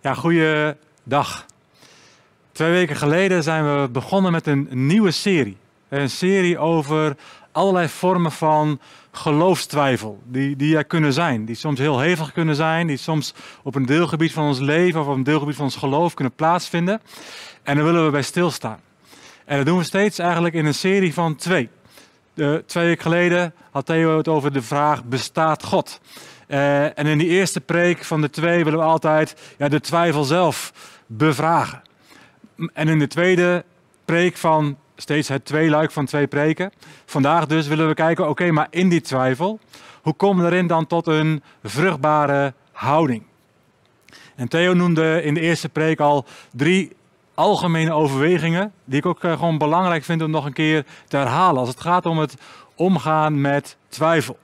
Ja, goeiedag. Twee weken geleden zijn we begonnen met een nieuwe serie. Een serie over allerlei vormen van geloofstwijfel die, die er kunnen zijn. Die soms heel hevig kunnen zijn, die soms op een deelgebied van ons leven of op een deelgebied van ons geloof kunnen plaatsvinden. En daar willen we bij stilstaan. En dat doen we steeds eigenlijk in een serie van twee. Twee weken geleden had Theo het over de vraag: bestaat God? Uh, en in die eerste preek van de twee willen we altijd ja, de twijfel zelf bevragen. En in de tweede preek van steeds het tweeluik van twee preken. Vandaag dus willen we kijken, oké, maar in die twijfel, hoe komen we erin dan tot een vruchtbare houding? En Theo noemde in de eerste preek al drie algemene overwegingen, die ik ook uh, gewoon belangrijk vind om nog een keer te herhalen als het gaat om het omgaan met twijfel.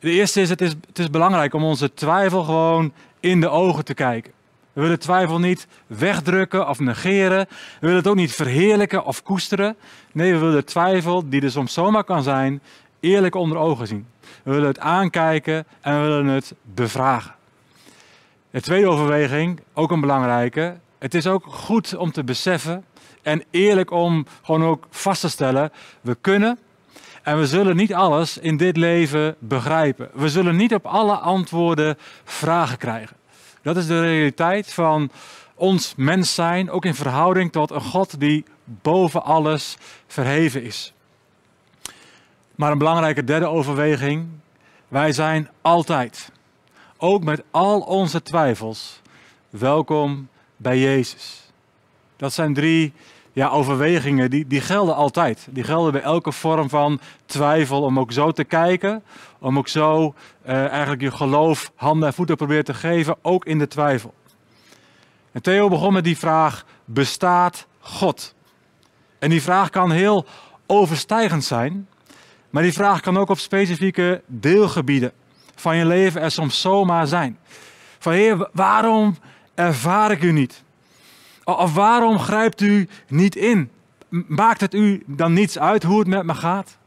De eerste is het, is, het is belangrijk om onze twijfel gewoon in de ogen te kijken. We willen twijfel niet wegdrukken of negeren. We willen het ook niet verheerlijken of koesteren. Nee, we willen twijfel, die er soms zomaar kan zijn, eerlijk onder ogen zien. We willen het aankijken en we willen het bevragen. De tweede overweging, ook een belangrijke. Het is ook goed om te beseffen en eerlijk om gewoon ook vast te stellen: we kunnen en we zullen niet alles in dit leven begrijpen. We zullen niet op alle antwoorden vragen krijgen. Dat is de realiteit van ons mens zijn, ook in verhouding tot een God die boven alles verheven is. Maar een belangrijke derde overweging, wij zijn altijd, ook met al onze twijfels, welkom bij Jezus. Dat zijn drie ja, overwegingen, die, die gelden altijd. Die gelden bij elke vorm van twijfel, om ook zo te kijken, om ook zo uh, eigenlijk je geloof handen en voeten proberen te geven, ook in de twijfel. En Theo begon met die vraag, bestaat God? En die vraag kan heel overstijgend zijn, maar die vraag kan ook op specifieke deelgebieden van je leven er soms zomaar zijn. Van Heer, waarom ervaar ik u niet? Of waarom grijpt u niet in? Maakt het u dan niets uit hoe het met me gaat?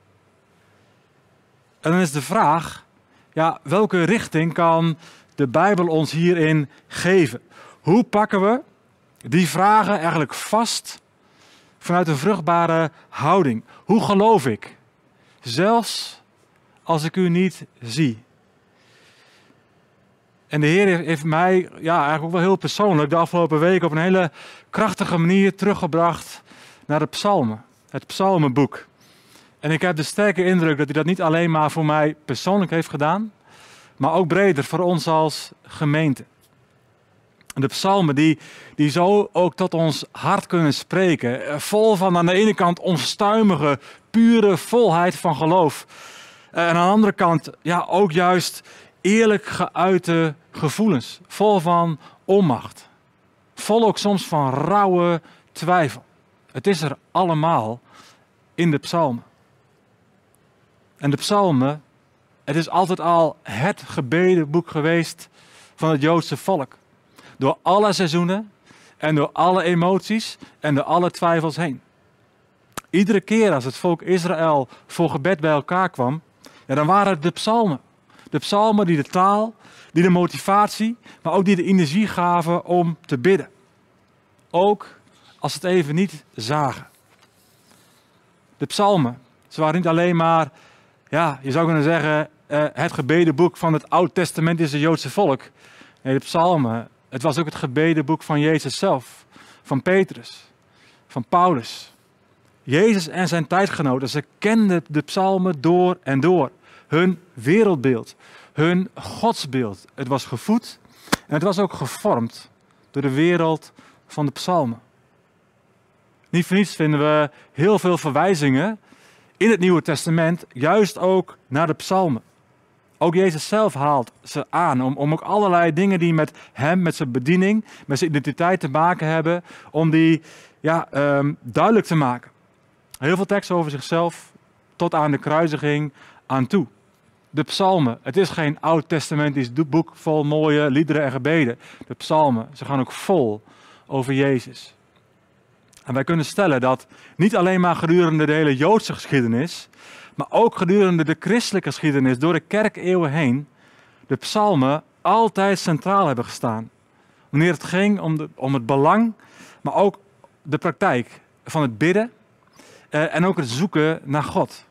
En dan is de vraag, ja, welke richting kan de Bijbel ons hierin geven? Hoe pakken we die vragen eigenlijk vast vanuit een vruchtbare houding? Hoe geloof ik? Zelfs als ik u niet zie. En de Heer heeft mij, ja, eigenlijk ook wel heel persoonlijk, de afgelopen week op een hele krachtige manier teruggebracht naar de psalmen, het psalmenboek. En ik heb de sterke indruk dat hij dat niet alleen maar voor mij persoonlijk heeft gedaan, maar ook breder voor ons als gemeente. De psalmen die, die zo ook tot ons hart kunnen spreken, eh, vol van aan de ene kant onstuimige, pure volheid van geloof. En aan de andere kant ja, ook juist eerlijk geuite gevoelens, vol van onmacht. Vol ook soms van rauwe twijfel. Het is er allemaal in de psalmen. En de psalmen, het is altijd al het gebedenboek geweest van het Joodse volk. Door alle seizoenen en door alle emoties en door alle twijfels heen. Iedere keer als het volk Israël voor gebed bij elkaar kwam, ja, dan waren het de psalmen. De psalmen die de taal, die de motivatie, maar ook die de energie gaven om te bidden. Ook als het even niet zagen. De psalmen, ze waren niet alleen maar, ja, je zou kunnen zeggen, uh, het gebedenboek van het Oud-testamentische Joodse volk. Nee, de psalmen, het was ook het gebedenboek van Jezus zelf, van Petrus, van Paulus. Jezus en zijn tijdgenoten, ze kenden de psalmen door en door hun wereldbeeld, hun godsbeeld. Het was gevoed en het was ook gevormd door de wereld van de psalmen. Niet voor niets vinden we heel veel verwijzingen in het Nieuwe Testament, juist ook naar de psalmen. Ook Jezus zelf haalt ze aan om, om ook allerlei dingen die met hem, met zijn bediening, met zijn identiteit te maken hebben, om die ja, um, duidelijk te maken. Heel veel teksten over zichzelf, tot aan de kruisiging aan toe de psalmen. Het is geen oud-testamentisch boek vol mooie liederen en gebeden. De psalmen, ze gaan ook vol over Jezus. En wij kunnen stellen dat niet alleen maar gedurende de hele Joodse geschiedenis, maar ook gedurende de christelijke geschiedenis door de kerkeeuwen heen, de psalmen altijd centraal hebben gestaan. Wanneer het ging om, de, om het belang, maar ook de praktijk van het bidden uh, en ook het zoeken naar God.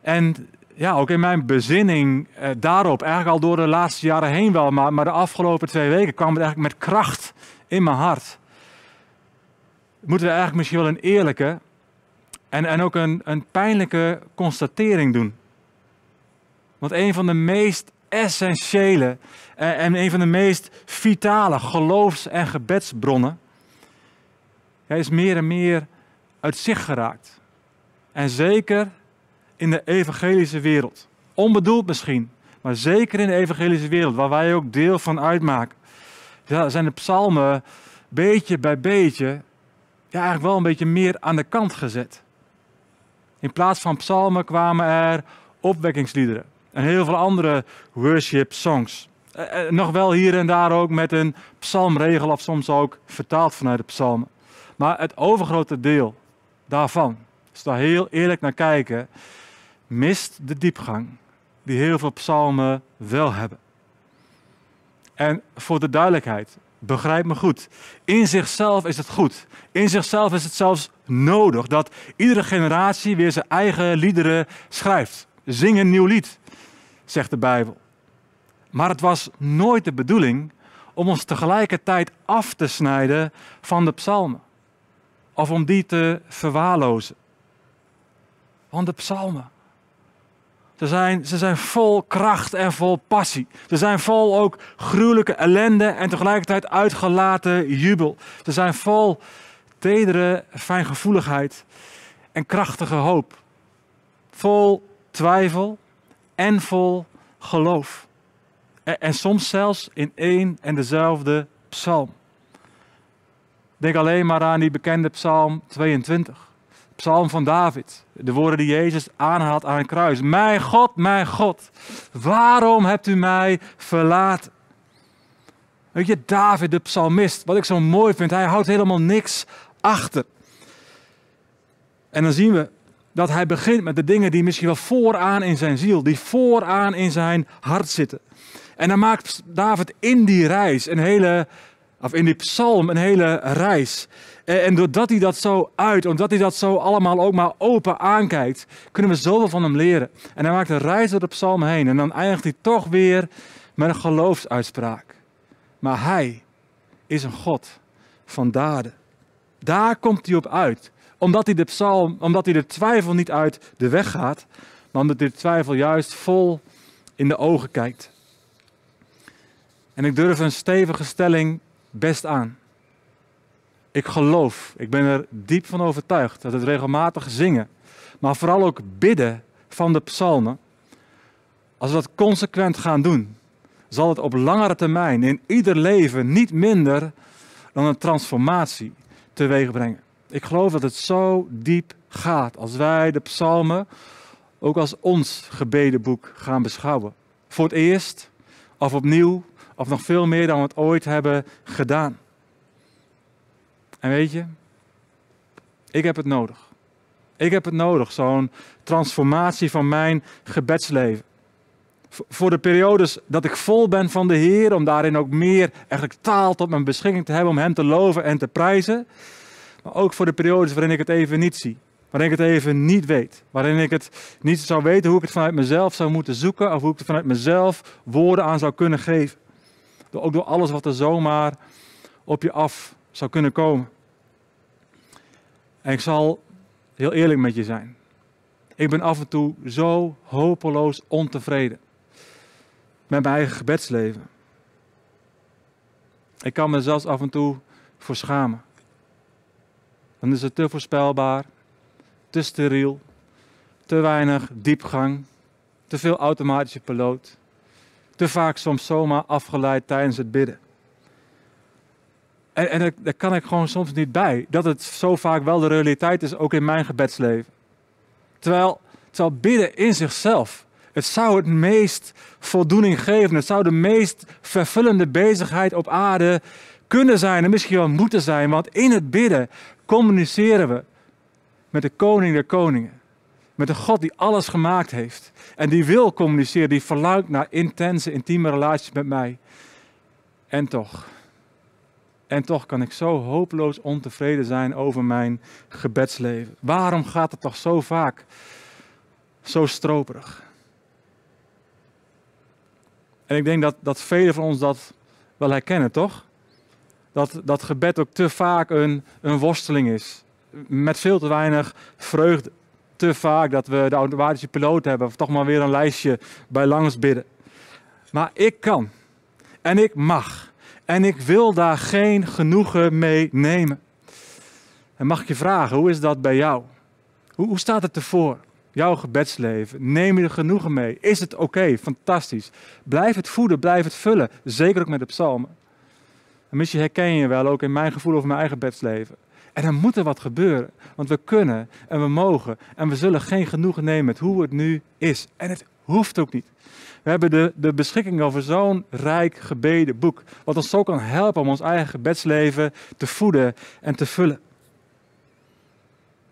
En ja, ook in mijn bezinning uh, daarop, eigenlijk al door de laatste jaren heen wel, maar, maar de afgelopen twee weken kwam het eigenlijk met kracht in mijn hart. Moeten we eigenlijk misschien wel een eerlijke en, en ook een, een pijnlijke constatering doen. Want een van de meest essentiële en, en een van de meest vitale geloofs- en gebedsbronnen hij is meer en meer uit zich geraakt. En zeker in de evangelische wereld. Onbedoeld misschien, maar zeker in de evangelische wereld, waar wij ook deel van uitmaken. Ja, zijn de psalmen beetje bij beetje ja, eigenlijk wel een beetje meer aan de kant gezet. In plaats van psalmen kwamen er opwekkingsliederen en heel veel andere worship songs. Eh, eh, nog wel hier en daar ook met een psalmregel of soms ook vertaald vanuit de psalmen. Maar het overgrote deel daarvan, als daar heel eerlijk naar kijken, mist de diepgang die heel veel psalmen wel hebben. En voor de duidelijkheid, begrijp me goed. In zichzelf is het goed. In zichzelf is het zelfs nodig dat iedere generatie weer zijn eigen liederen schrijft. Zing een nieuw lied, zegt de Bijbel. Maar het was nooit de bedoeling om ons tegelijkertijd af te snijden van de psalmen of om die te verwaarlozen. Want de psalmen, ze zijn, ze zijn vol kracht en vol passie. Ze zijn vol ook gruwelijke ellende en tegelijkertijd uitgelaten jubel. Ze zijn vol tedere fijngevoeligheid en krachtige hoop. Vol twijfel en vol geloof. En, en soms zelfs in één en dezelfde psalm. Denk alleen maar aan die bekende Psalm 22. Psalm van David. De woorden die Jezus aanhaalt aan het kruis. Mijn God, mijn God, waarom hebt u mij verlaten? Weet je, David, de psalmist, wat ik zo mooi vind, hij houdt helemaal niks achter. En dan zien we dat hij begint met de dingen die misschien wel vooraan in zijn ziel, die vooraan in zijn hart zitten. En dan maakt David in die reis een hele of in die psalm een hele reis. En doordat hij dat zo uit, omdat hij dat zo allemaal ook maar open aankijkt, kunnen we zoveel van hem leren. En hij maakt een reis door de psalm heen. En dan eindigt hij toch weer met een geloofsuitspraak. Maar hij is een God van daden. Daar komt hij op uit. Omdat hij de psalm, omdat hij de twijfel niet uit de weg gaat, maar omdat hij de twijfel juist vol in de ogen kijkt. En ik durf een stevige stelling best aan. Ik geloof, ik ben er diep van overtuigd dat het regelmatig zingen, maar vooral ook bidden van de psalmen, als we dat consequent gaan doen, zal het op langere termijn in ieder leven niet minder dan een transformatie teweeg brengen. Ik geloof dat het zo diep gaat als wij de psalmen ook als ons gebedenboek gaan beschouwen. Voor het eerst of opnieuw of nog veel meer dan we het ooit hebben gedaan. En weet je, ik heb het nodig. Ik heb het nodig, zo'n transformatie van mijn gebedsleven. Voor de periodes dat ik vol ben van de Heer, om daarin ook meer eigenlijk taal tot mijn beschikking te hebben, om Hem te loven en te prijzen. Maar ook voor de periodes waarin ik het even niet zie. Waarin ik het even niet weet. Waarin ik het niet zou weten hoe ik het vanuit mezelf zou moeten zoeken. Of hoe ik het vanuit mezelf woorden aan zou kunnen geven. Ook door alles wat er zomaar op je af zou kunnen komen. En ik zal heel eerlijk met je zijn. Ik ben af en toe zo hopeloos ontevreden met mijn eigen gebedsleven. Ik kan me zelfs af en toe voor schamen. Dan is het te voorspelbaar, te steriel, te weinig diepgang, te veel automatische piloot te vaak soms zomaar afgeleid tijdens het bidden. En, en daar kan ik gewoon soms niet bij. Dat het zo vaak wel de realiteit is, ook in mijn gebedsleven. Terwijl, terwijl bidden in zichzelf, het zou het meest voldoening geven. Het zou de meest vervullende bezigheid op aarde kunnen zijn en misschien wel moeten zijn. Want in het bidden communiceren we met de koning der koningen. Met een God die alles gemaakt heeft. En die wil communiceren, die verlangt naar intense, intieme relaties met mij. En toch, en toch kan ik zo hopeloos ontevreden zijn over mijn gebedsleven. Waarom gaat het toch zo vaak zo stroperig? En ik denk dat, dat velen van ons dat wel herkennen, toch? Dat, dat gebed ook te vaak een, een worsteling is. Met veel te weinig vreugde. Te vaak dat we de automatische piloot hebben, of toch maar weer een lijstje bij langs bidden. Maar ik kan. En ik mag. En ik wil daar geen genoegen mee nemen. En mag ik je vragen, hoe is dat bij jou? Hoe, hoe staat het ervoor? Jouw gebedsleven. Neem je er genoegen mee? Is het oké? Fantastisch. Blijf het voeden, blijf het vullen. Zeker ook met de psalmen. En misschien herken je wel ook in mijn gevoel over mijn eigen gebedsleven. En er moet er wat gebeuren. Want we kunnen en we mogen. En we zullen geen genoegen nemen met hoe het nu is. En het hoeft ook niet. We hebben de, de beschikking over zo'n rijk gebeden boek. Wat ons zo kan helpen om ons eigen gebedsleven te voeden en te vullen.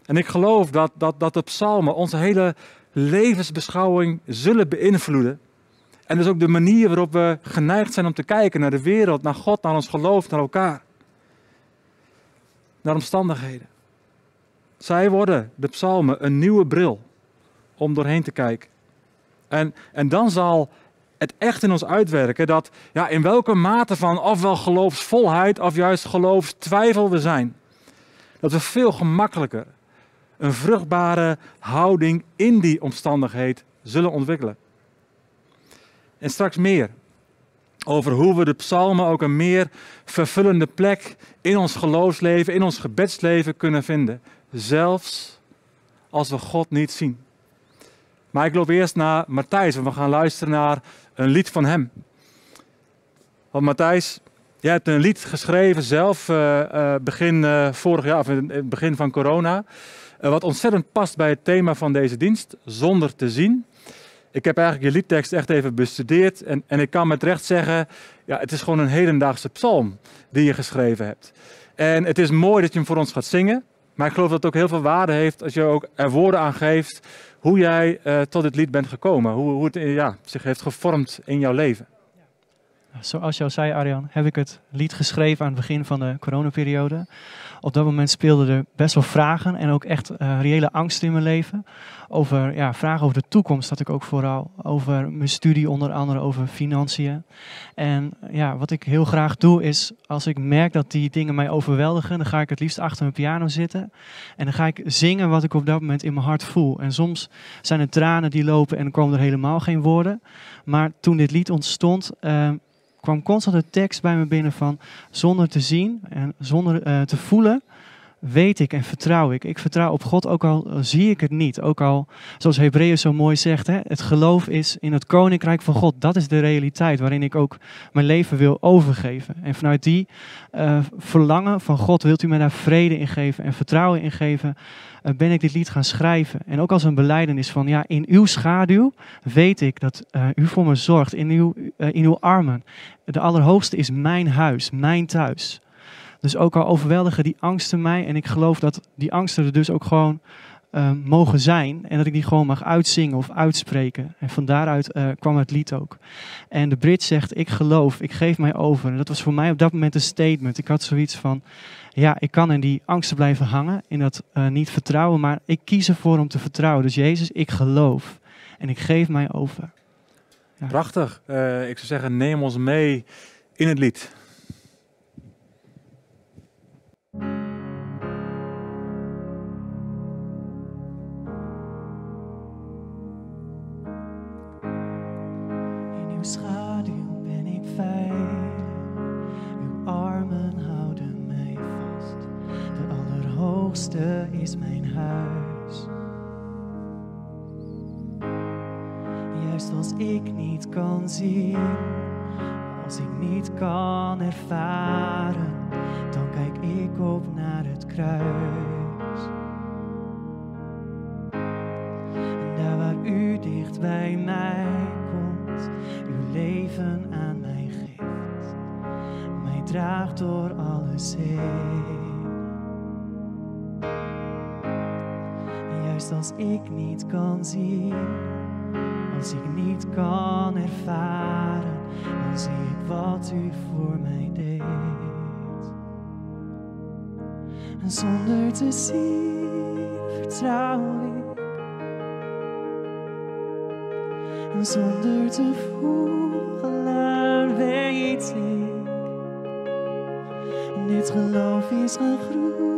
En ik geloof dat, dat, dat de psalmen onze hele levensbeschouwing zullen beïnvloeden. En dus ook de manier waarop we geneigd zijn om te kijken naar de wereld, naar God, naar ons geloof, naar elkaar. Naar omstandigheden. Zij worden, de psalmen, een nieuwe bril om doorheen te kijken. En, en dan zal het echt in ons uitwerken dat ja, in welke mate van ofwel geloofsvolheid of juist geloofstwijfel we zijn. Dat we veel gemakkelijker een vruchtbare houding in die omstandigheid zullen ontwikkelen. En straks meer over hoe we de psalmen ook een meer vervullende plek in ons geloofsleven, in ons gebedsleven kunnen vinden. Zelfs als we God niet zien. Maar ik loop eerst naar Matthijs en we gaan luisteren naar een lied van hem. Want Matthijs, jij hebt een lied geschreven zelf uh, begin uh, vorig jaar, of in het begin van corona. wat ontzettend past bij het thema van deze dienst, zonder te zien. Ik heb eigenlijk je liedtekst echt even bestudeerd en, en ik kan met recht zeggen, ja, het is gewoon een hedendaagse psalm die je geschreven hebt. En het is mooi dat je hem voor ons gaat zingen, maar ik geloof dat het ook heel veel waarde heeft als je ook er woorden aan geeft hoe jij uh, tot dit lied bent gekomen, hoe, hoe het ja, zich heeft gevormd in jouw leven. Zoals je zei, Arjan, heb ik het lied geschreven aan het begin van de coronaperiode. Op dat moment speelden er best wel vragen en ook echt uh, reële angst in mijn leven. Over ja, vragen over de toekomst had ik ook vooral. Over mijn studie, onder andere over financiën. En ja, wat ik heel graag doe is, als ik merk dat die dingen mij overweldigen, dan ga ik het liefst achter mijn piano zitten. En dan ga ik zingen wat ik op dat moment in mijn hart voel. En soms zijn er tranen die lopen en dan komen er helemaal geen woorden. Maar toen dit lied ontstond, uh, kwam constant de tekst bij me binnen van zonder te zien en zonder uh, te voelen, weet ik en vertrouw ik. Ik vertrouw op God, ook al zie ik het niet. Ook al, zoals Hebreeën zo mooi zegt, hè, het geloof is in het koninkrijk van God. Dat is de realiteit waarin ik ook mijn leven wil overgeven. En vanuit die uh, verlangen van God wilt u mij daar vrede in geven en vertrouwen in geven. Uh, ben ik dit lied gaan schrijven. En ook als een beleidenis van, ja, in uw schaduw weet ik dat u voor me zorgt. In uw, in uw armen. De Allerhoogste is mijn huis, mijn thuis. Dus ook al overweldigen die angsten mij. En ik geloof dat die angsten er dus ook gewoon uh, mogen zijn. En dat ik die gewoon mag uitzingen of uitspreken. En van daaruit uh, kwam het lied ook. En de Brit zegt, ik geloof, ik geef mij over. En dat was voor mij op dat moment een statement. Ik had zoiets van, ja, ik kan in die angsten blijven hangen. In dat uh, niet vertrouwen. Maar ik kies ervoor om te vertrouwen. Dus Jezus, ik geloof. En ik geef mij over. Prachtig. ik zou zeggen, neem ons mee in het lied. Is mijn huis. Juist als ik niet kan zien, als ik niet kan ervaren, dan kijk ik op naar het kruis. En daar waar u dicht bij mij uw leven aan mij geeft, mij draagt door alles heen. Juist als ik niet kan zien, Als ik niet kan ervaren, dan zie ik wat u voor mij deed. En zonder te zien vertrouw ik. En zonder te voelen weet ik. Dit geloof is gegroeid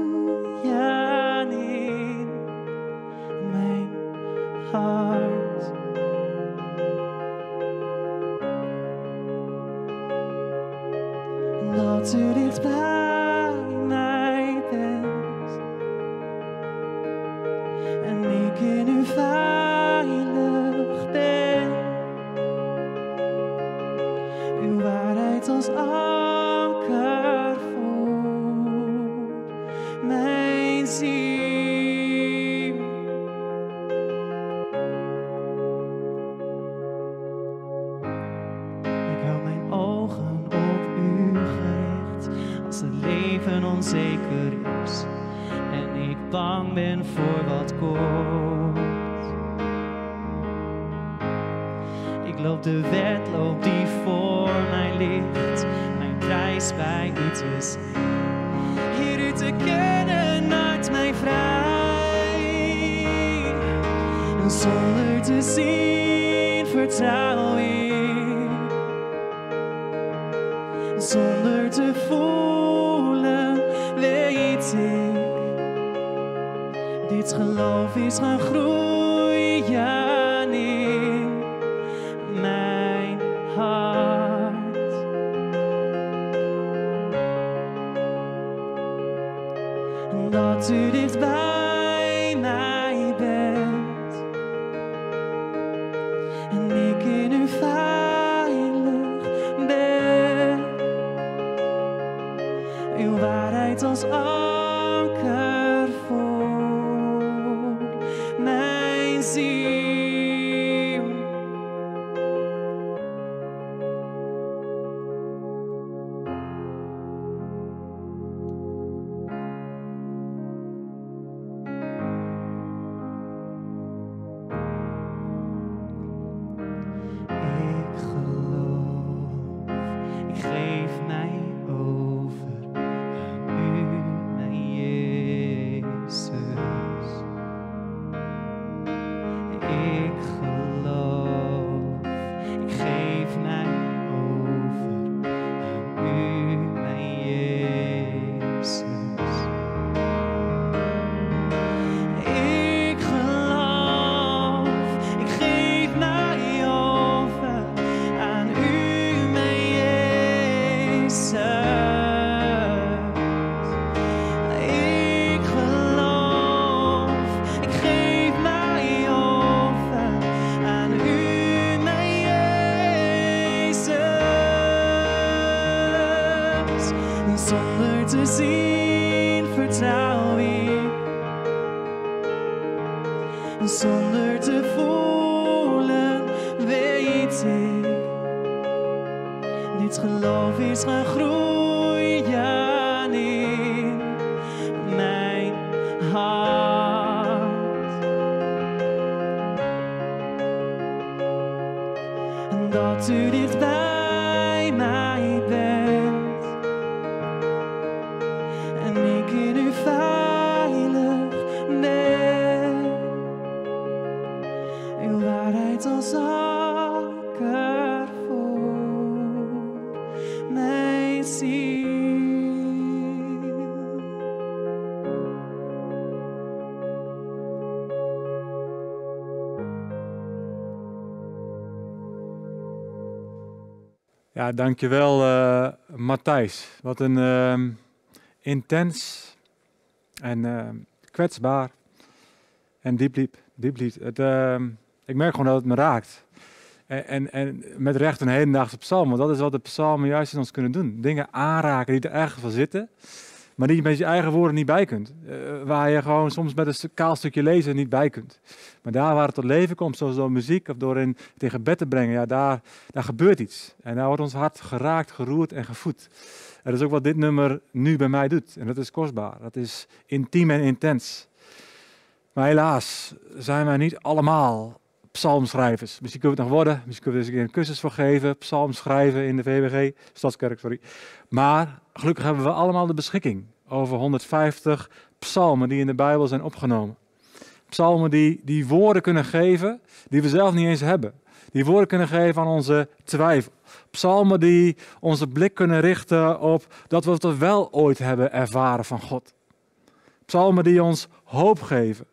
onzeker is en ik bang ben voor wat komt. Ik loop de wedloop die voor mij ligt, mijn prijs bij u te zijn. Heer, u te kennen maakt mij vrij. En zonder te zien vertrouw ik. Zonder te voelen weet ik. Dit geloof is gaan groeien Ja, dankjewel uh, Matthijs. Wat een ehm, intens en ehm, kwetsbaar en diep liep. Diep. Het, ehm, ik merk gewoon dat het me raakt. En, en, en met recht een hedendaagse psalm, want dat is wat de psalmen juist in ons kunnen doen. Dingen aanraken die er ergens van zitten, maar die je met je eigen woorden niet bij kunt. Eh, waar je gewoon soms met een kaal stukje lezen niet bij kunt. Maar daar waar het tot leven komt, zoals door muziek of door in, tegen bed te brengen, ja, daar, daar gebeurt iets. En daar wordt ons hart geraakt, geroerd en gevoed. En dat is ook wat dit nummer nu bij mij doet. En dat is kostbaar. Dat is intiem en intens. Maar helaas zijn wij niet allemaal psalmschrijvers. Misschien kunnen we het nog worden. Misschien kunnen we er eens een cursus voor geven. Psalmschrijven in de VWG, Stadskerk, sorry. Maar gelukkig hebben we allemaal de beschikking over 150 psalmen die in de Bijbel zijn opgenomen. Psalmen die, die woorden kunnen geven die we zelf niet eens hebben. Die woorden kunnen geven aan onze twijfel. Psalmen die onze blik kunnen richten op dat we het wel ooit hebben ervaren van God. Psalmen die ons hoop geven.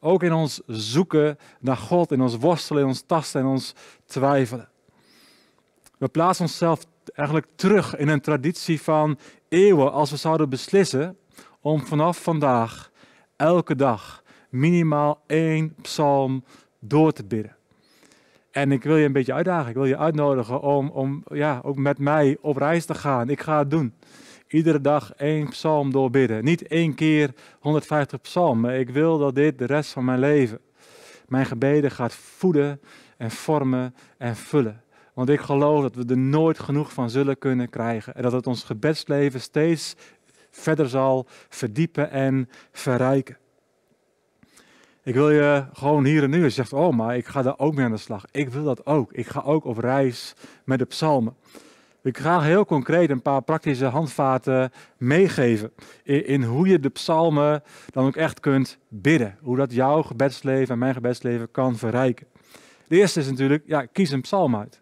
Ook in ons zoeken naar God, in ons worstelen, in ons tasten en ons twijfelen. We plaatsen onszelf eigenlijk terug in een traditie van eeuwen als we zouden beslissen om vanaf vandaag elke dag minimaal één psalm door te bidden. En ik wil je een beetje uitdagen, ik wil je uitnodigen om, om ja, ook met mij op reis te gaan. Ik ga het doen. Iedere dag één psalm doorbidden. Niet één keer 150 psalmen. Ik wil dat dit de rest van mijn leven, mijn gebeden gaat voeden en vormen en vullen. Want ik geloof dat we er nooit genoeg van zullen kunnen krijgen. En dat het ons gebedsleven steeds verder zal verdiepen en verrijken. Ik wil je gewoon hier en nu, zegt, oh maar ik ga daar ook mee aan de slag. Ik wil dat ook. Ik ga ook op reis met de psalmen. Ik ga heel concreet een paar praktische handvaten meegeven in, in, hoe je de psalmen dan ook echt kunt bidden. Hoe dat jouw gebedsleven en mijn gebedsleven kan verrijken. De eerste is natuurlijk, ja, kies een psalm uit.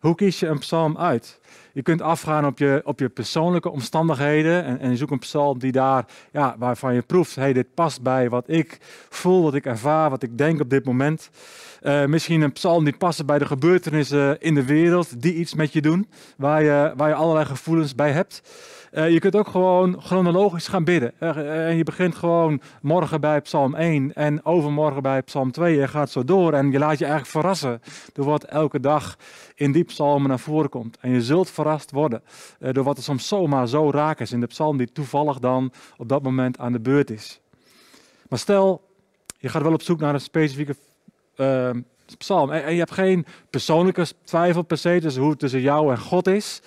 Hoe kies je een psalm uit? Je kunt afgaan op je, op je persoonlijke omstandigheden en, en je zoekt een psalm die daar, ja, waarvan je proeft, hey, dit past bij wat ik voel, wat ik ervaar, wat ik denk op dit moment. Uh, misschien een psalm die past bij de gebeurtenissen in de wereld, die iets met je doen, waar je, waar je allerlei gevoelens bij hebt. Uh, je kunt ook gewoon chronologisch gaan bidden. Uh, en je begint gewoon morgen bij Psalm 1 en overmorgen bij Psalm 2 en gaat zo door. En je laat je eigenlijk verrassen door wat elke dag in die psalmen naar voren komt. En je zult verrast worden door wat er soms zomaar zo raak is in de psalm die toevallig dan op dat moment aan de beurt is. Maar stel, je gaat wel op zoek naar een specifieke psalm. En, je hebt geen persoonlijke twijfel per se tussen hoe het tussen jou en God is.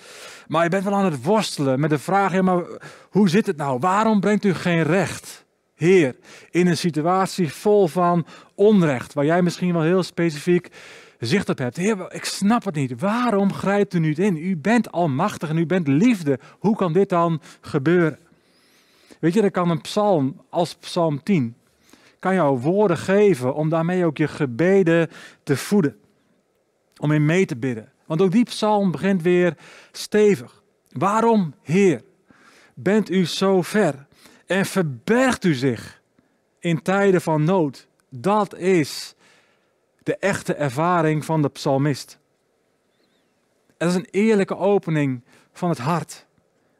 Maar je bent wel aan het worstelen met de vraag, ja, maar hoe zit het nou? Waarom brengt u geen recht, Heer, in een situatie vol van onrecht, waar jij misschien wel heel specifiek zicht op hebt? Heer, ik snap het niet. Waarom grijpt u niet in? U bent almachtig en u bent liefde. Hoe kan dit dan gebeuren? Weet je, er kan een psalm als psalm 10 kan jou woorden geven om daarmee ook je gebeden te voeden. Om in mee te bidden. Want ook die psalm begint weer stevig. Waarom, Heer, bent u zo ver en verbergt u zich in tijden van nood? Dat is de echte ervaring van de psalmist. Het is een eerlijke opening van het hart.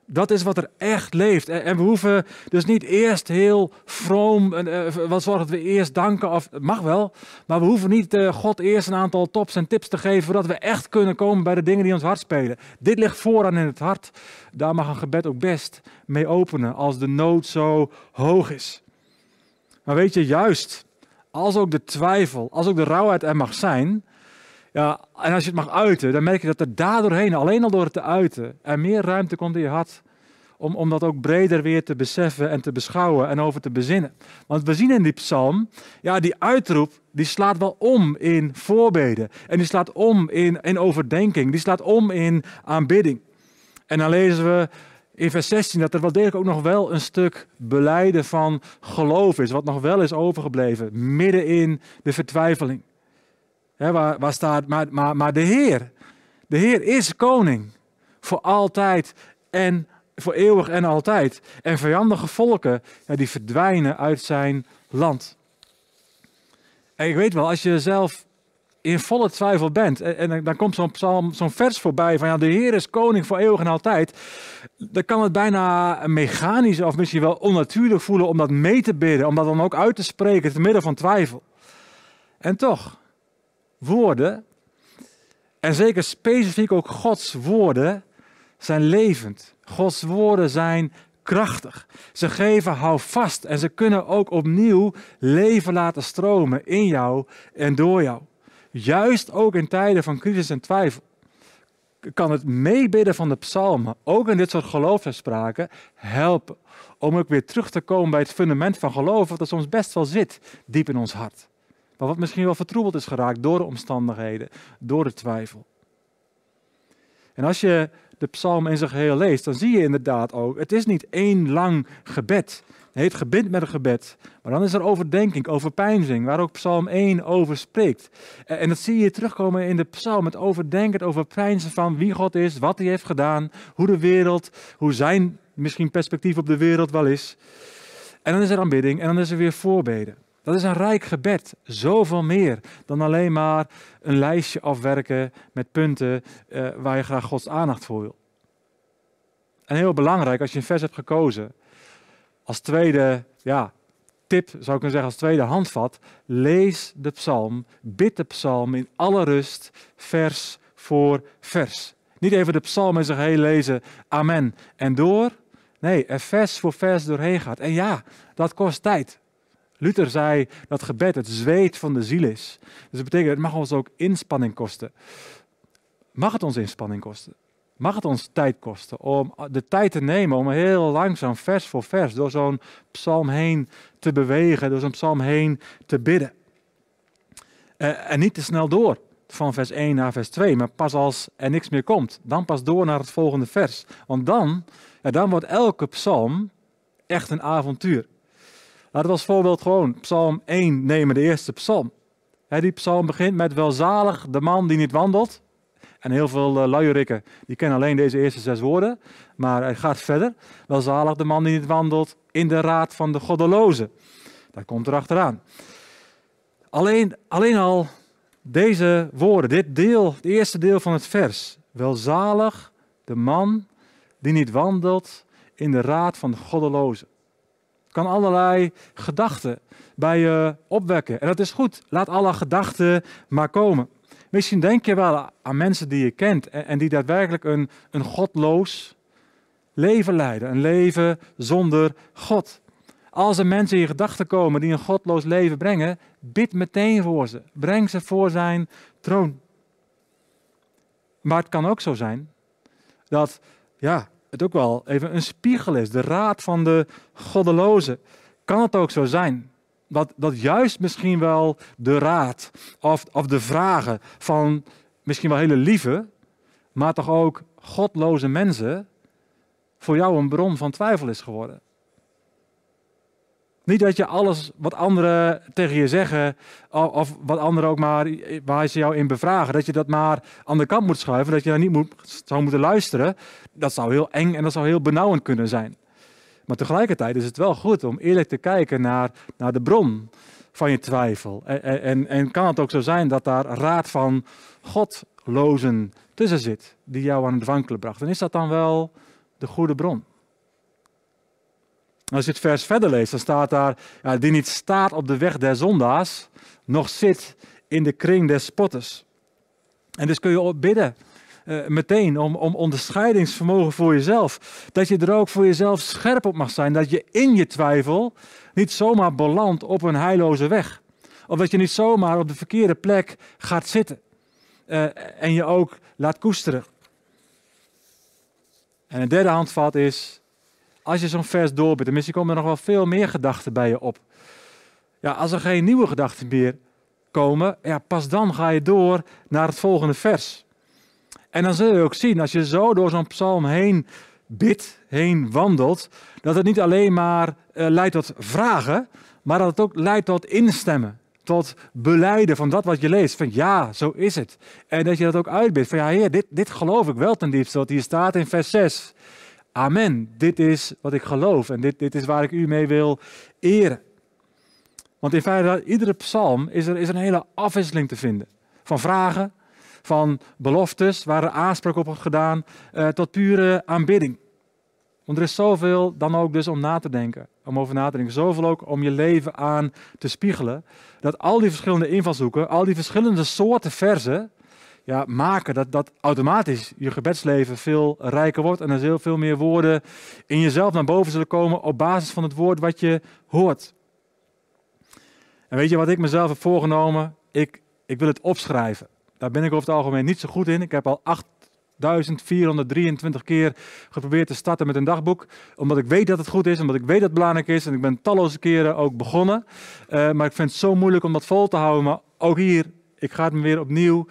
Dat is wat er echt leeft. En we hoeven dus niet eerst heel vroom, uh, wat zorgt dat we eerst danken, of mag wel, maar we hoeven niet uh, God eerst een aantal tops en tips te geven, voordat we echt kunnen komen bij de dingen die ons hart spelen. Dit ligt vooraan in het hart. Daar mag een gebed ook best mee openen, als de nood zo hoog is. Maar weet je, juist als ook de twijfel, als ook de rouwheid er mag zijn, ja, en als je het mag uiten, dan merk je dat er daardoorheen, alleen al door het te uiten, er meer ruimte komt in je om, om dat ook breder weer te beseffen en te beschouwen en over te bezinnen. Want we zien in die psalm, ja, die uitroep, die slaat wel om in voorbeden. En die slaat om in, in overdenking. Die slaat om in aanbidding. En dan lezen we in vers 16 dat er wel degelijk ook nog wel een stuk beleiden van geloof is. Wat nog wel is overgebleven, midden in de vertwijfeling waar, staat, maar, maar, de Heer, de Heer is koning voor altijd en voor eeuwig en altijd. En vijandige volken, die verdwijnen uit zijn land. En ik weet wel, als je zelf in volle twijfel bent, en, en dan komt zo'n psalm, zo'n vers voorbij van ja, de Heer is koning voor eeuwig en altijd, dan kan het bijna mechanisch of misschien wel onnatuurlijk voelen om dat mee te bidden, om dat dan ook uit te spreken te midden van twijfel. En toch, woorden, en zeker specifiek ook Gods woorden, zijn levend. Gods woorden zijn krachtig. Ze geven hou vast en ze kunnen ook opnieuw leven laten stromen in jou en door jou. Juist ook in tijden van crisis en twijfel kan het meebidden van de psalmen, ook in dit soort geloofsuitspraken, helpen om ook weer terug te komen bij het fundament van geloof, wat er soms best wel zit, diep in ons hart. Maar wat misschien wel vertroebeld is geraakt door de omstandigheden, door de twijfel. En als je de psalm in zijn geheel leest, dan zie je inderdaad ook, het is niet één lang gebed. Het gebed met een gebed. Maar dan is er overdenking, overpeinzing, waar ook psalm 1 over spreekt. En dat zie je terugkomen in de psalm, het overdenken, het overpeinzen van wie God is, wat hij heeft gedaan, hoe de wereld, hoe zijn misschien perspectief op de wereld wel is. En dan is er aanbidding en dan is er weer voorbeden. Dat is een rijk gebed. Zoveel meer dan alleen maar een lijstje afwerken met punten uh, waar je graag Gods aandacht voor wil. En heel belangrijk, als je een vers hebt gekozen, als tweede ja, tip zou ik kunnen zeggen, als tweede handvat, lees de psalm, bid de psalm in alle rust, vers voor vers. Niet even de psalm in zijn geheel lezen, amen, en door. Nee, er vers voor vers doorheen gaat. En ja, dat kost tijd. Luther zei dat gebed het zweet van de ziel is. Dus dat betekent, het mag ons ook inspanning kosten. Mag het ons inspanning kosten? Mag het ons tijd kosten om de tijd te nemen om heel langzaam, vers voor vers, door zo'n psalm heen te bewegen, door zo'n psalm heen te bidden? Uh, en niet te snel door van vers 1 naar vers 2, maar pas als er niks meer komt, dan pas door naar het volgende vers. Want dan, ja, dan wordt elke psalm echt een avontuur. Laten we als voorbeeld gewoon Psalm 1 nemen, de eerste psalm. die psalm begint met welzalig de man die niet wandelt. En heel veel uh, luierikken, die kennen alleen deze eerste zes woorden. Maar hij gaat verder. Welzalig de man die niet wandelt in de raad van de goddelozen. Dat komt er achteraan. Alleen, alleen al deze woorden, dit deel, het eerste deel van het vers. Welzalig de man die niet wandelt in de raad van de goddelozen kan allerlei gedachten bij je opwekken. En dat is goed. Laat alle gedachten maar komen. Misschien denk je wel aan mensen die je kent en, die daadwerkelijk een, een godloos leven leiden. Een leven zonder God. Als er mensen in je gedachten komen die een godloos leven brengen, bid meteen voor ze. Breng ze voor zijn troon. Maar het kan ook zo zijn dat ja, het ook wel even een spiegel is, de raad van de goddelozen. Kan het ook zo zijn dat, dat juist misschien wel de raad of, of de vragen van misschien wel hele lieve, maar toch ook godloze mensen voor jou een bron van twijfel is geworden? Niet dat je alles wat anderen tegen je zeggen, of wat anderen ook maar, waar ze jou in bevragen, dat je dat maar aan de kant moet schuiven, dat je daar niet moet, zou moeten luisteren. Dat zou heel eng en dat zou heel benauwend kunnen zijn. Maar tegelijkertijd is het wel goed om eerlijk te kijken naar, naar de bron van je twijfel. En, en, en kan het ook zo zijn dat daar raad van godlozen tussen zit, die jou aan het wankelen bracht. En is dat dan wel de goede bron? Als je het vers verder leest, dan staat daar, ja, die niet staat op de weg der zondaars, nog zit in de kring des spotters. En dus kun je bidden uh, meteen om, om onderscheidingsvermogen voor jezelf. Dat je er ook voor jezelf scherp op mag zijn. Dat je in je twijfel niet zomaar belandt op een heilloze weg. Of dat je niet zomaar op de verkeerde plek gaat zitten. Uh, en je ook laat koesteren. En een derde handvat is als je zo'n vers doorbidt, en misschien komen er nog wel veel meer gedachten bij je op. Ja, als er geen nieuwe gedachten meer komen, ja, pas dan ga je door naar het volgende vers. En dan zul je ook zien, als je zo door zo'n psalm heen bidt, heen wandelt, dat het niet alleen maar uh, leidt tot vragen, maar dat het ook leidt tot instemmen. Tot beleiden van dat wat je leest. Van ja, zo is het. En dat je dat ook uitbidt. Van ja, heer, dit, dit geloof ik wel ten diepste. Wat hier staat in vers 6. Amen. Dit is wat ik geloof en dit, dit is waar ik u mee wil eren. Want in feite, iedere psalm is er, is een hele afwisseling te vinden. Van vragen, van beloftes waar er aanspraak op wordt gedaan, uh, tot pure aanbidding. Want er is zoveel dan ook dus om na te denken, om over na te denken. Zoveel ook om je leven aan te spiegelen. Dat al die verschillende invalshoeken, al die verschillende soorten verzen, ja, maken dat, dat automatisch je gebedsleven veel rijker wordt en er heel veel meer woorden in jezelf naar boven zullen komen op basis van het woord wat je hoort. En weet je wat ik mezelf heb voorgenomen? Ik, ik wil het opschrijven. Daar ben ik over het algemeen niet zo goed in. Ik heb al acht 1423 keer geprobeerd te starten met een dagboek. Omdat ik weet dat het goed is, omdat ik weet dat het belangrijk is. En ik ben talloze keren ook begonnen. Eh, maar ik vind het zo moeilijk om dat vol te houden. Maar ook hier, ik ga het me weer opnieuw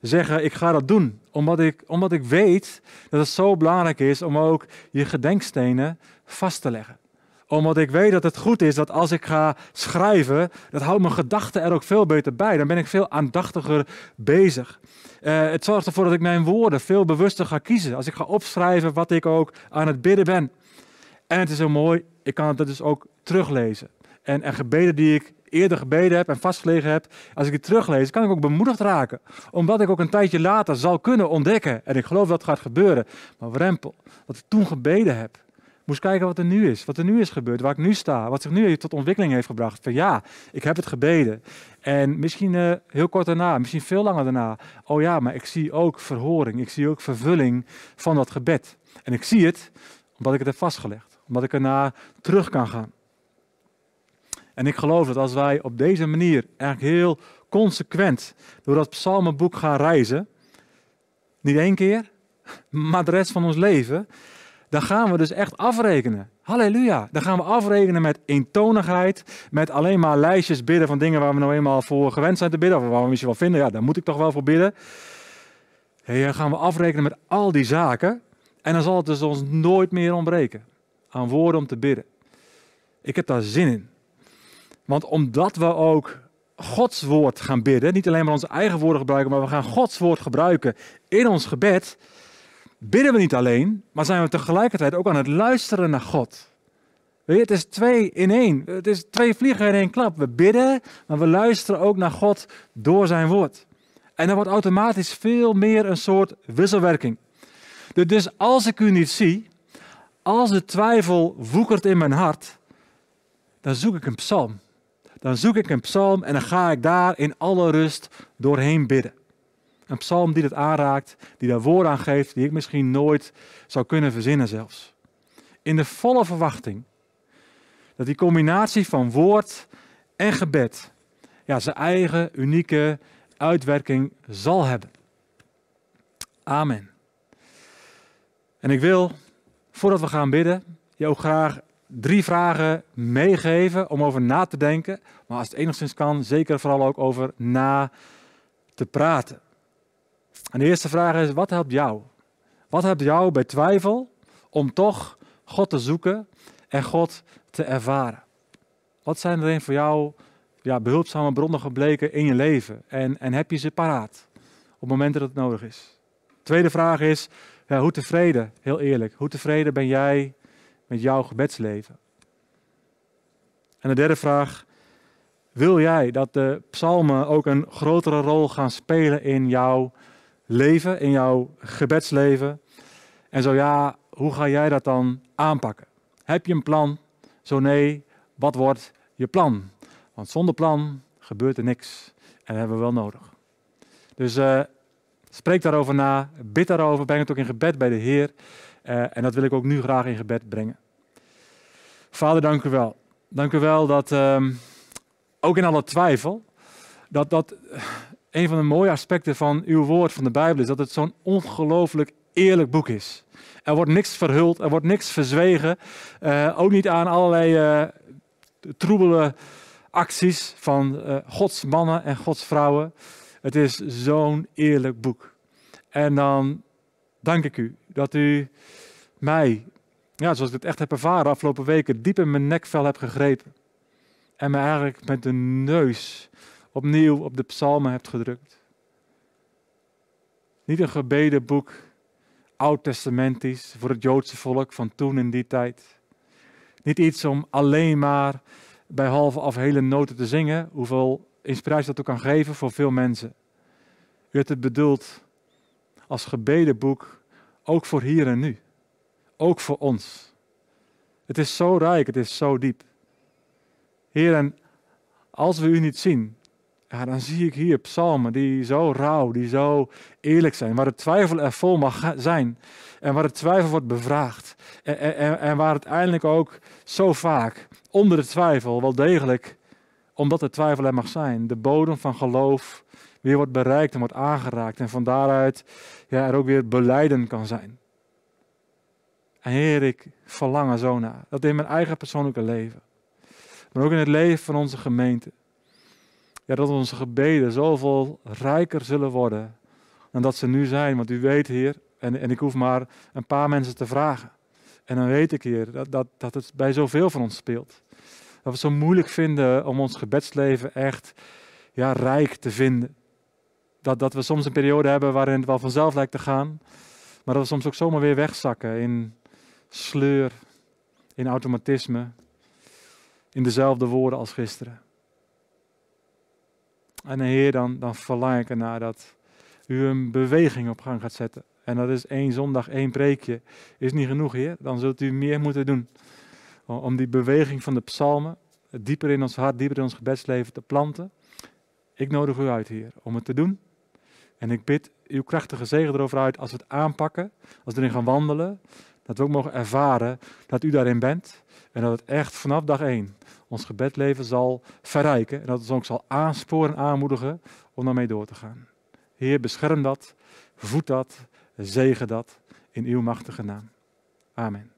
zeggen, ik ga dat doen. Omdat ik, omdat ik weet dat het zo belangrijk is om ook je gedenkstenen vast te leggen omdat ik weet dat het goed is dat als ik ga schrijven, dat houdt mijn gedachten er ook veel beter bij. Dan ben ik veel aandachtiger bezig. Uh, het zorgt ervoor dat ik mijn woorden veel bewuster ga kiezen. Als ik ga opschrijven wat ik ook aan het bidden ben. En het is heel mooi, ik kan het dus ook teruglezen. En, en gebeden die ik eerder gebeden heb en vastgelegen heb, als ik het teruglees, kan ik ook bemoedigd raken. Omdat ik ook een tijdje later zal kunnen ontdekken, en ik geloof dat het gaat gebeuren, maar rempel, wat ik toen gebeden heb, moest kijken wat er nu is, wat er nu is gebeurd, waar ik nu sta, wat zich nu tot ontwikkeling heeft gebracht. Van ja, ik heb het gebeden. En misschien uh, heel kort daarna, misschien veel langer daarna. Oh ja, maar ik zie ook verhoring, ik zie ook vervulling van dat gebed. En ik zie het omdat ik het heb vastgelegd, omdat ik ernaar terug kan gaan. En ik geloof dat als wij op deze manier eigenlijk heel consequent door dat psalmenboek gaan reizen, niet één keer, maar de rest van ons leven, dan gaan we dus echt afrekenen. Halleluja. Dan gaan we afrekenen met eentonigheid, met alleen maar lijstjes bidden van dingen waar we nou eenmaal voor gewend zijn te bidden, of waar we misschien wel vinden, ja, daar moet ik toch wel voor bidden. Hey, dan gaan we afrekenen met al die zaken en dan zal het dus ons nooit meer ontbreken aan woorden om te bidden. Ik heb daar zin in. Want omdat we ook Gods woord gaan bidden, niet alleen maar onze eigen woorden gebruiken, maar we gaan Gods woord gebruiken in ons gebed, bidden we niet alleen, maar zijn we tegelijkertijd ook aan het luisteren naar God. Weet je, het is twee in één. Het is twee vliegen in één klap. We bidden, maar we luisteren ook naar God door zijn woord. En dan wordt automatisch veel meer een soort wisselwerking. Dus als ik u niet zie, als de twijfel woekert in mijn hart, dan zoek ik een psalm. Dan zoek ik een psalm en dan ga ik daar in alle rust doorheen bidden. Een psalm die het aanraakt, die daar woorden aan geeft, die ik misschien nooit zou kunnen verzinnen zelfs. In de volle verwachting dat die combinatie van woord en gebed ja, zijn eigen unieke uitwerking zal hebben. Amen. En ik wil, voordat we gaan bidden, je ook graag drie vragen meegeven om over na te denken. Maar als het enigszins kan, zeker vooral ook over na te praten. En de eerste vraag is, wat helpt jou? Wat helpt jou bij twijfel om toch God te zoeken en God te ervaren? Wat zijn er voor jou ja, behulpzame bronnen gebleken in je leven? En, en heb je ze paraat op momenten dat het nodig is? Tweede vraag is, ja, hoe tevreden, heel eerlijk, hoe tevreden ben jij met jouw gebedsleven? En de derde vraag, wil jij dat de psalmen ook een grotere rol gaan spelen in jouw leven, in jouw gebedsleven? En zo ja, hoe ga jij dat dan aanpakken? Heb je een plan? Zo nee, wat wordt je plan? Want zonder plan gebeurt er niks. En dat hebben we wel nodig. Dus uh, spreek daarover na, bid daarover, breng het ook in gebed bij de Heer. Uh, en dat wil ik ook nu graag in gebed brengen. Vader, dank u wel. Dank u wel dat, uh, ook in alle twijfel, dat, dat een van de mooie aspecten van uw woord, van de Bijbel, is dat het zo'n ongelooflijk eerlijk boek is. Er wordt niks verhuld, er wordt niks verzwegen. Uh, ook niet aan allerlei uh, troebele acties van Gods mannen en Gods vrouwen. Het is zo'n eerlijk boek. En dan dank ik u dat u mij, ja, zoals ik het echt heb ervaren afgelopen weken, diep in mijn nekvel hebt gegrepen. En me eigenlijk met de neus opnieuw op de psalmen hebt gedrukt. Niet een gebedenboek, oud-testamentisch, voor het Joodse volk van toen in die tijd. Niet iets om alleen maar bij halve af hele noten te zingen, hoeveel inspiratie dat ook kan geven voor veel mensen. U hebt het bedoeld als gebedenboek, ook voor hier en nu. Ook voor ons. Het is zo rijk, het is zo diep. Heer, en als we u niet zien, ja, dan zie ik hier psalmen die zo rauw, die zo eerlijk zijn, waar de twijfel er vol mag zijn en waar de twijfel wordt bevraagd. En, en, en waar uiteindelijk ook zo vaak onder de twijfel wel degelijk, omdat de twijfel er mag zijn, de bodem van geloof weer wordt bereikt en wordt aangeraakt. En van daaruit ja, er ook weer beleiden kan zijn. Heer, ik verlang er zo naar. Dat in mijn eigen persoonlijke leven. Maar ook in het leven van onze gemeente. Ja, dat onze gebeden zoveel rijker zullen worden dan dat ze nu zijn. Want u weet, Heer, en, en ik hoef maar een paar mensen te vragen. En dan weet ik, Heer, dat, dat, dat het bij zoveel van ons speelt. Dat we het zo moeilijk vinden om ons gebedsleven echt ja, rijk te vinden. Dat, dat we soms een periode hebben waarin het wel vanzelf lijkt te gaan. Maar dat we soms ook zomaar weer wegzakken in sleur, in automatisme, in dezelfde woorden als gisteren. En Heer, dan, dan verlang ik ernaar dat u een beweging op gang gaat zetten. En dat is één zondag, één preekje. Is niet genoeg, Heer. Dan zult u meer moeten doen. Om die beweging van de psalmen dieper in ons hart, dieper in ons gebedsleven te planten. Ik nodig u uit, Heer, om het te doen. En ik bid uw krachtige zegen erover uit als we het aanpakken, als we erin gaan wandelen. Dat we ook mogen ervaren dat u daarin bent. En dat het echt vanaf dag één ons gebedleven zal verrijken. En dat het ons ook zal aansporen en aanmoedigen om daarmee door te gaan. Heer, bescherm dat, voed dat, zegen dat in uw machtige naam. Amen.